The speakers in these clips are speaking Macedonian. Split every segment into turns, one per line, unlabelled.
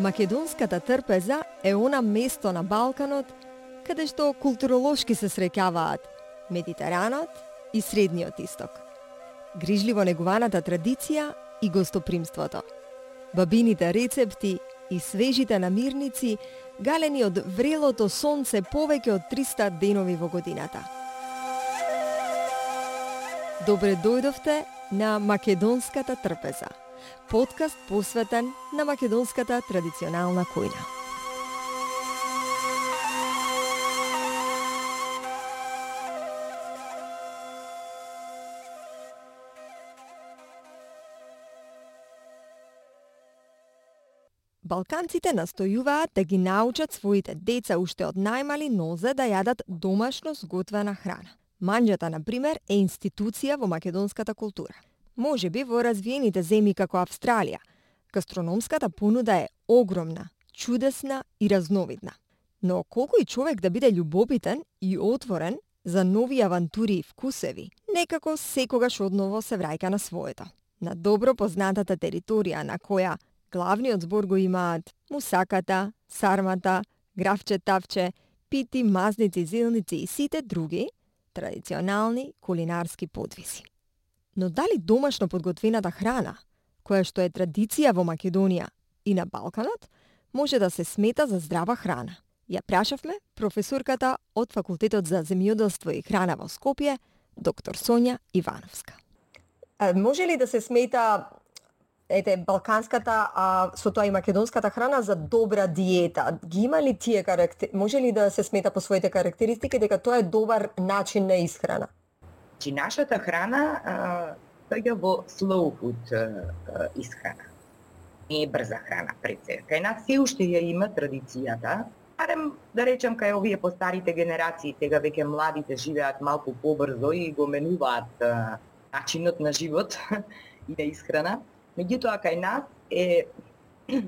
Македонската трпеза е она место на Балканот каде што културолошки се среќаваат Медитеранот и Средниот исток. Грижливо негуваната традиција и гостопримството. Бабините рецепти и свежите намирници галени од врелото сонце повеќе од 300 денови во годината. Добре дојдовте на Македонската трпеза – подкаст посветен на македонската традиционална којна. Балканците настојуваат да ги научат своите деца уште од најмали нозе да јадат домашно сготвена храна. Манџата, на пример, е институција во македонската култура. Може би во развиените земји како Австралија, гастрономската понуда е огромна, чудесна и разновидна. Но колку и човек да биде љубопитен и отворен за нови авантури и вкусеви, некако секогаш одново се враќа на своето. На добро познатата територија на која главниот збор го имаат мусаката, сармата, графче тавче, пити, мазници, зилници и сите други традиционални кулинарски подвиси. Но дали домашно подготвената храна, која што е традиција во Македонија и на Балканот, може да се смета за здрава храна? Ја прашавме професорката од Факултетот за земјоделство и храна во Скопје, доктор Сонја Ивановска. А, може ли да се смета ете балканската, а со тоа и македонската храна за добра диета. Ги има ли тие карактер... може ли да се смета по своите карактеристики дека тоа е добар начин на исхрана?
Значи, нашата храна тоѓа во slow food исхрана. Не е брза храна пред се. Кај нас се уште ја има традицијата, барем да речем кај овие постарите генерации, сега веќе младите живеат малку побрзо и го менуваат начинот на живот и на исхрана. Меѓутоа кај нас е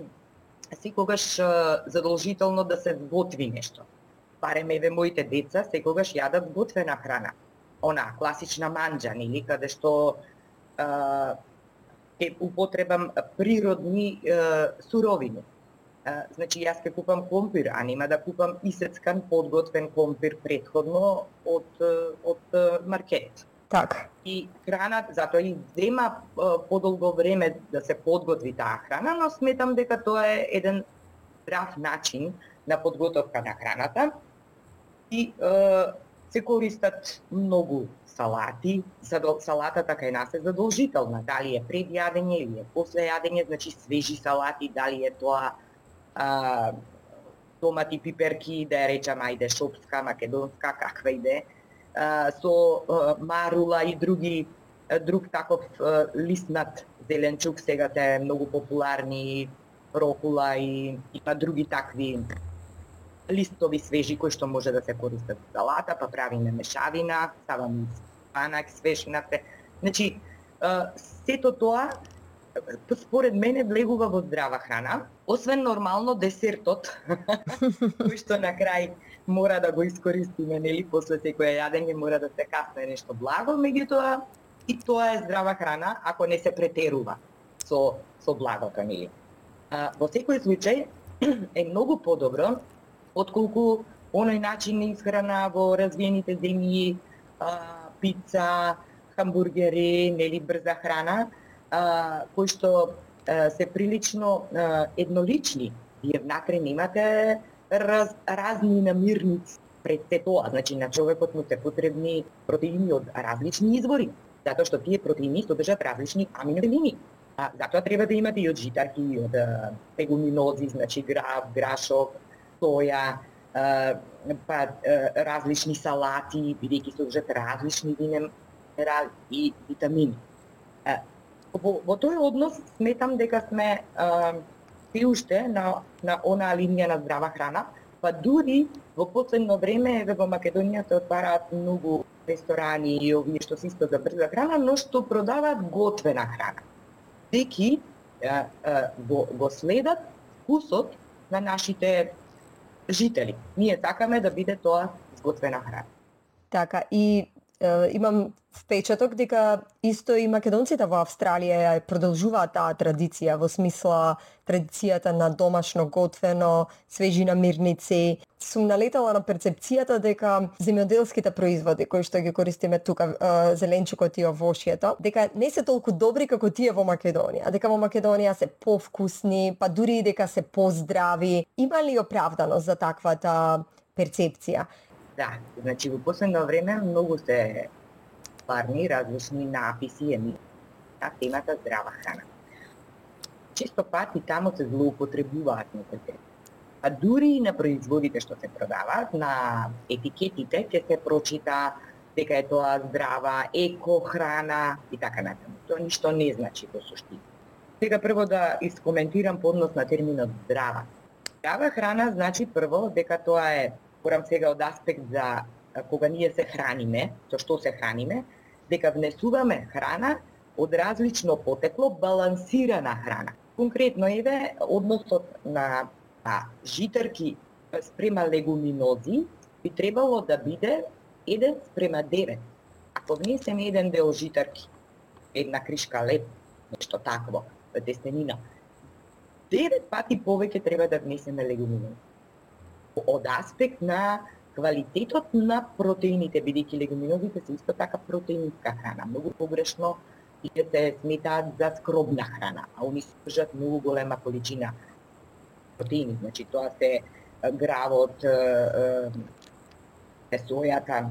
секогаш задолжително да се готви нешто. Барем еве моите деца секогаш јадат готвена храна она класична манџа, нели, каде што а, е употребам природни а, суровини. А, значи, јас ке купам компир, а нема да купам исецкан, подготвен компир предходно од, од маркет.
Така.
И храна, затоа и зема подолго време да се подготви таа храна, но сметам дека тоа е еден прав начин на подготовка на храната. И се користат многу салати. Салатата кај нас е задолжителна. Дали е пред јадење или е после јадење, значи свежи салати, дали е тоа а, томати, пиперки, да ја речам, ајде, шопска, македонска, каква иде, да а, со а, марула и други друг таков а, лиснат зеленчук, сега те е многу популарни, рокула и има други такви листови свежи кои што може да се користат за салата, па правиме мешавина, ставаме спанак, нафте. Значи, сето тоа според мене влегува во здрава храна, освен нормално десертот, кој што на крај мора да го искористиме, нели, после секоја јадење мора да се касне нешто благо, меѓутоа и тоа е здрава храна ако не се претерува со со благото, нели. А, во секој случај е многу подобро отколку оној начин на исхрана во развиените земји, пица, хамбургери, нели брза храна, а, кои што а, се прилично а, еднолични. Вие внатре немате раз, разни намирници пред се тоа. Значи, на човекот му се потребни протеини од различни извори, затоа што тие протеини содржат различни аминокиселини. А, затоа треба да имате и од житарки, и од пегуминози, значи грав, грашок, соја, э, па э, различни салати, бидејќи содржат различни минерали и витамини. Во, во тој однос сметам дека сме э, се уште на, на онаа линија на здрава храна, па дури во последно време еве во Македонија се отвараат многу ресторани и овие што се исто за брза храна, но што продаваат готвена храна. Деки го, го следат вкусот на нашите жители. Ние сакаме да биде тоа изготвена храна.
Така, и имам впечаток дека исто и македонците во Австралија ја продолжуваат таа традиција во смисла традицијата на домашно готвено, свежи намирници. Сум налетала на перцепцијата дека земјоделските производи кои што ги користиме тука, зеленчукот и овошјето, дека не се толку добри како тие во Македонија, дека во Македонија се повкусни, па дури и дека се поздрави. Има ли оправданост за таквата перцепција?
Да, значи во последно време многу се парни различни написи еми на темата здрава храна. Често пати тамо се злоупотребуваат некои А дури и на производите што се продаваат, на етикетите ќе се прочита дека е тоа здрава, еко храна и така натаму. Тоа ништо не значи во суштина. Сега прво да искоментирам поднос на терминот здрава. Здрава храна значи прво дека тоа е Порам сега од аспект за кога ние се храниме, со што се храниме, дека внесуваме храна од различно потекло, балансирана храна. Конкретно еве односот на а, житарки спрема легуминози би требало да биде 1 спрема 9. Ако внесеме еден дел житарки, една кришка леп, нешто такво, тестенина, 9 пати повеќе треба да внесеме легуминози од аспект на квалитетот на протеините, бидејќи легуминозите се исто така протеинска храна. Многу погрешно и се сметаат за скробна храна, а они содржат многу голема количина протеини. Значи тоа се гравот, се сојата.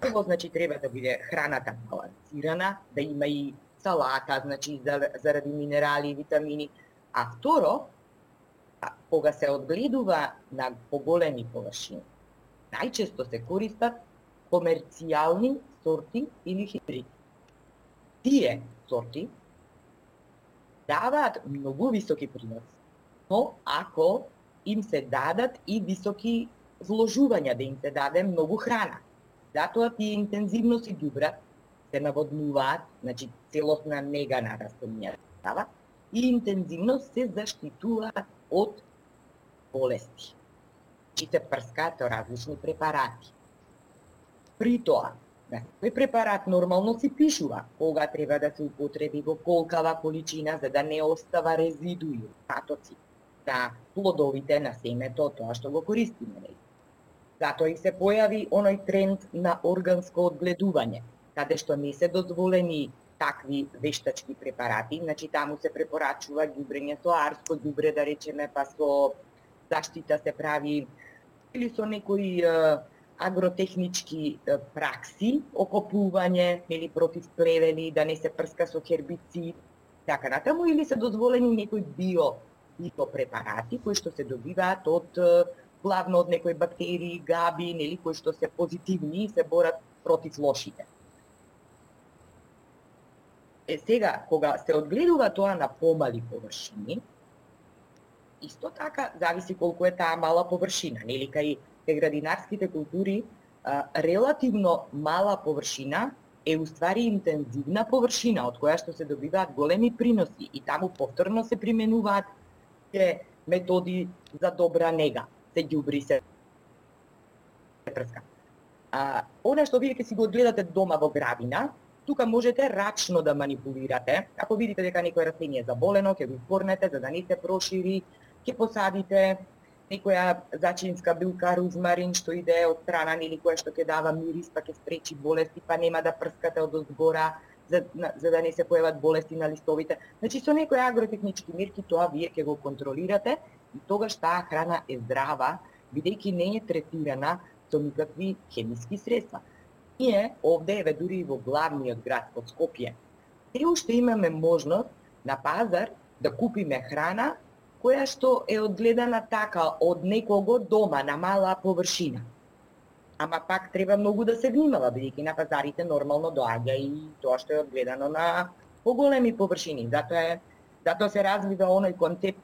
Прво, значи, треба да биде храната балансирана, да има и салата, значи, заради минерали и витамини. А второ, кога се одгледува на поголеми површини, најчесто се користат комерцијални сорти или хибриди. Тие сорти даваат многу високи приноси, но ако им се дадат и високи вложувања, да им се даде многу храна. Затоа тие интензивно си дубрат, се наводнуваат, значи целосна нега на растенијата, и интензивно се заштитуваат од болести. И се прскаат различни препарати. При тоа, на секој препарат нормално се пишува кога треба да се употреби во колкава количина за да не остава резидуи, патоци на плодовите на семето, тоа што го користиме. Затоа и се појави оној тренд на органско одгледување, каде што не се дозволени такви вештачки препарати, значи таму се препорачува ѓубрење со арско ѓубре, да речеме, па со заштита се прави или со некои агротехнички пракси, окопување или против плевели, да не се прска со хербицид, така натаму, или се дозволени некои био препарати кои што се добиваат од главно од некои бактерии, габи, нели, кои што се позитивни и се борат против лошите. Е сега, кога се одгледува тоа на помали површини, исто така зависи колку е таа мала површина, нели кај кај градинарските култури а, релативно мала површина е уствари интензивна површина од која што се добиваат големи приноси и таму повторно се применуваат се методи за добра нега. Се ѓубри се прска. А, она што вие ќе си го одгледате дома во градина, Тука можете рачно да манипулирате. Ако видите дека некој растение е заболено, ќе го испорнете за да не се прошири, ќе посадите некоја зачинска билка, рузмарин што иде од страна или која што ќе дава мирис, па ќе спречи болести, па нема да прскате од озгора за, за да не се појават болести на листовите. Значи со некои агротехнички мерки тоа вие ќе го контролирате и тогаш таа храна е здрава, бидејќи не е третирана со никакви хемиски средства. Ние овде, еве дури и во главниот град од Скопје, се уште имаме можност на пазар да купиме храна која што е одгледана така од некого дома на мала површина. Ама пак треба многу да се внимава, бидејќи на пазарите нормално доаѓа и тоа што е одгледано на поголеми површини. Затоа е затоа се развива оној концепт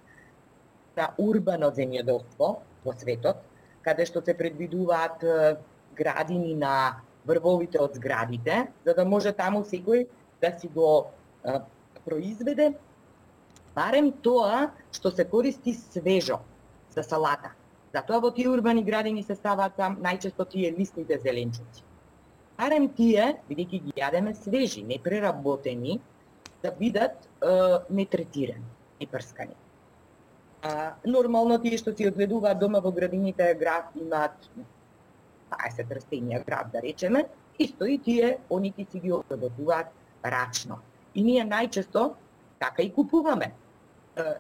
на урбано земјоделство во светот, каде што се предвидуваат градини на врвовите од зградите, за да може таму секој да си го а, произведе барем тоа што се користи свежо за салата. Затоа во тие урбани градини се ставаат там најчесто тие листните зеленчуци. барем тие, бидејќи ги јадеме свежи, не преработени, да бидат е, нетретирани, непрскани. А, нормално тие што си одведуваат дома во градините град имаат 20 растенија град да речеме, исто и тие они ки си ги обработуваат рачно. И ние најчесто така и купуваме.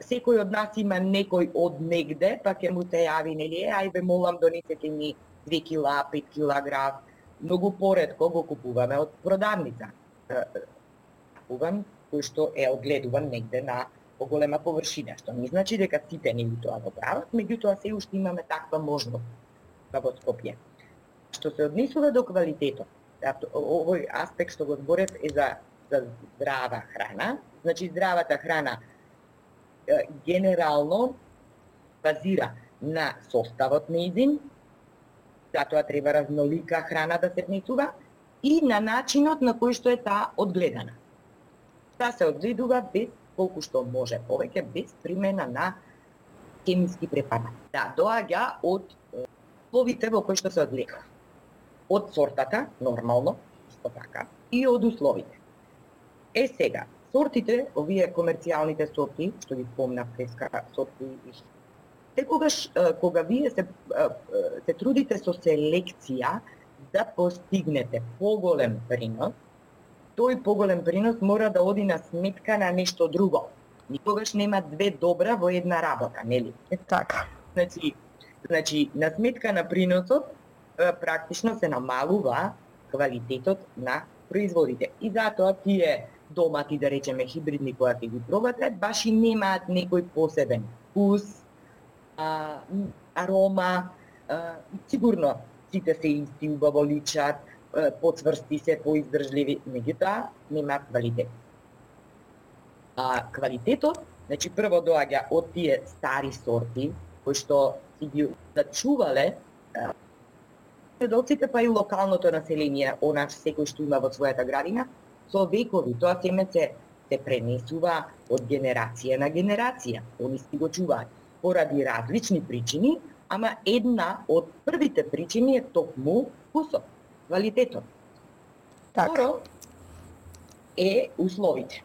Секој од нас има некој од негде, па ќе му се јави, нели, ајде молам донесете ми 2 кила, 5 килограм. Многу поредко го купуваме од продавница. Купувам кој што е огледуван негде на поголема површина, што не значи дека сите ни тоа го прават, меѓутоа се уште имаме таква можност да во Скопје. Што се однесува до квалитетот, овој аспект што го зборев е за, за здрава храна, значи здравата храна е, генерално базира на составот нејзин, затоа треба разнолика храна да се внесува и на начинот на кој што е таа одгледана. Таа се одгледува без колку што може повеќе без примена на хемиски препарати. Да, доаѓа од словите во кои што се одгледува. Од сортата, нормално, исто така, и од условите. Е сега, сортите, овие комерцијалните сорти, што ги спомнав преска сорти и секогаш кога вие се се трудите со селекција да постигнете поголем принос, тој поголем принос мора да оди на сметка на нешто друго. Никогаш нема две добра во една работа, нели?
Така.
Значи, значи на сметка на приносот практично се намалува квалитетот на производите. И затоа тие домати, да речеме, хибридни кои ќе ги пробате, баш и немаат некој посебен вкус, а, арома, а, сигурно сите се исти, убаво личат, поцврсти се, поиздржливи, меѓутоа нема квалитет. А квалитетот, значи прво доаѓа од тие стари сорти кои што си ги зачувале седоците па и локалното население, онаш секој што има во својата градина, со векови тоа семе се се пренесува од генерација на генерација. Они си го чуваат поради различни причини, ама една од првите причини е токму вкусот квалитетот.
Така.
Второ е условите.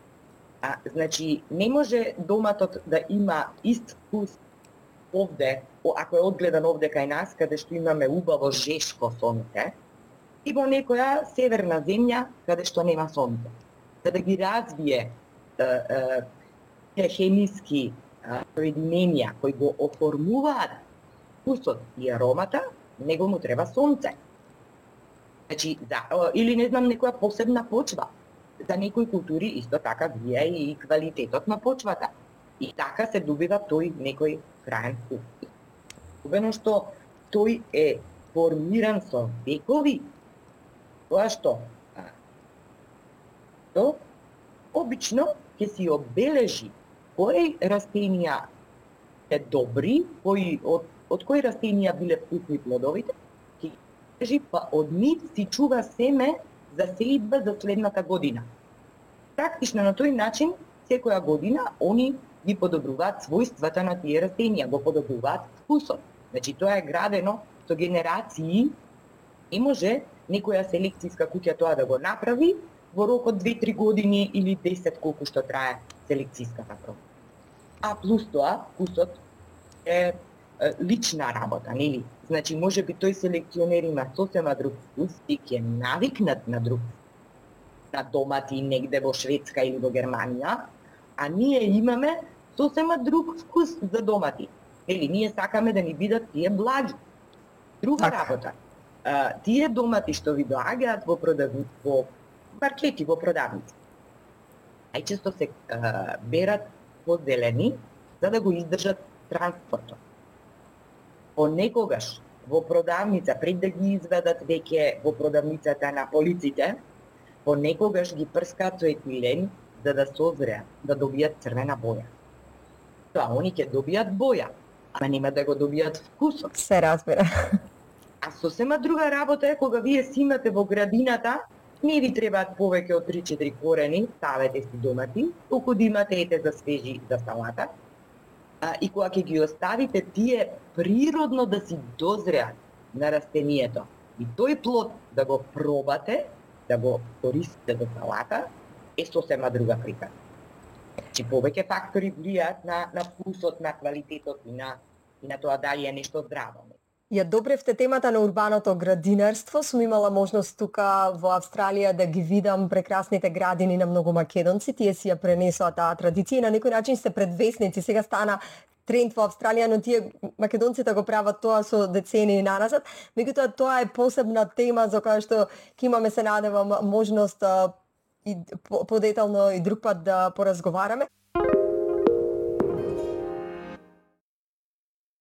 А, значи, не може доматот да има ист вкус овде, ако е одгледан овде кај нас, каде што имаме убаво жешко сонце, и во некоја северна земја, каде што нема сонце. За да ги развие те хемиски соединенија кои го оформуваат вкусот и аромата, него му треба сонце. Значи, да, или не знам, некоја посебна почва. За некои култури исто така вие и квалитетот на почвата. И така се добива тој некој краен вкус. Убено што тој е формиран со векови, тоа што то обично ќе си обележи кои растенија е добри, кои од, од кои растенија биле вкусни плодовите, кажи, па од нив си чува семе за сеидба за следната година. Практично на тој начин, секоја година, они ги подобруваат својствата на тие растенија, го подобруваат вкусот. Значи, тоа е градено со генерации, и може некоја селекцијска куќа тоа да го направи во рок од 2-3 години или 10 колку што трае селекцијската проба. А плюс тоа, вкусот е лична работа, нели? Значи, може би тој селекционер има сосема друг вкус и ќе навикнат на друг на домати негде во Шведска или во Германија, а ние имаме сосема друг вкус за домати. Или ние сакаме да ни бидат тие благи. Друга така. работа. А, тие домати што ви доаѓаат во продавни, во маркети, во продавници, најчесто се а, берат поделени за да го издржат транспортот понекогаш во продавница, пред да ги изведат веќе во продавницата на полиците, понекогаш ги прскаат со етилен за да созреат, да добијат црвена боја. Тоа, они ќе добијат боја, ама нема да го добијат вкусот.
Се разбира.
А сосема друга работа е кога вие си имате во градината, не ви требаат повеќе од 3-4 корени, ставете си домати, толку да имате ете за свежи за салата, а, и кога ќе ги оставите тие природно да си дозреат на растението, И тој плод да го пробате, да го користите до салата, е сосема друга прика. Значи повеќе фактори влијат на на вкусот, на квалитетот и на и на тоа дали е нешто здраво.
Ја добревте темата на урбаното градинарство. Сум имала можност тука во Австралија да ги видам прекрасните градини на многу македонци. Тие си ја пренесоа таа традиција и на некој начин сте предвесници. Сега стана тренд во Австралија, но тие македонците го прават тоа со децени наназад. Меѓутоа тоа е посебна тема за која што ќе имаме се надевам можност и подетално и друг пат да поразговараме.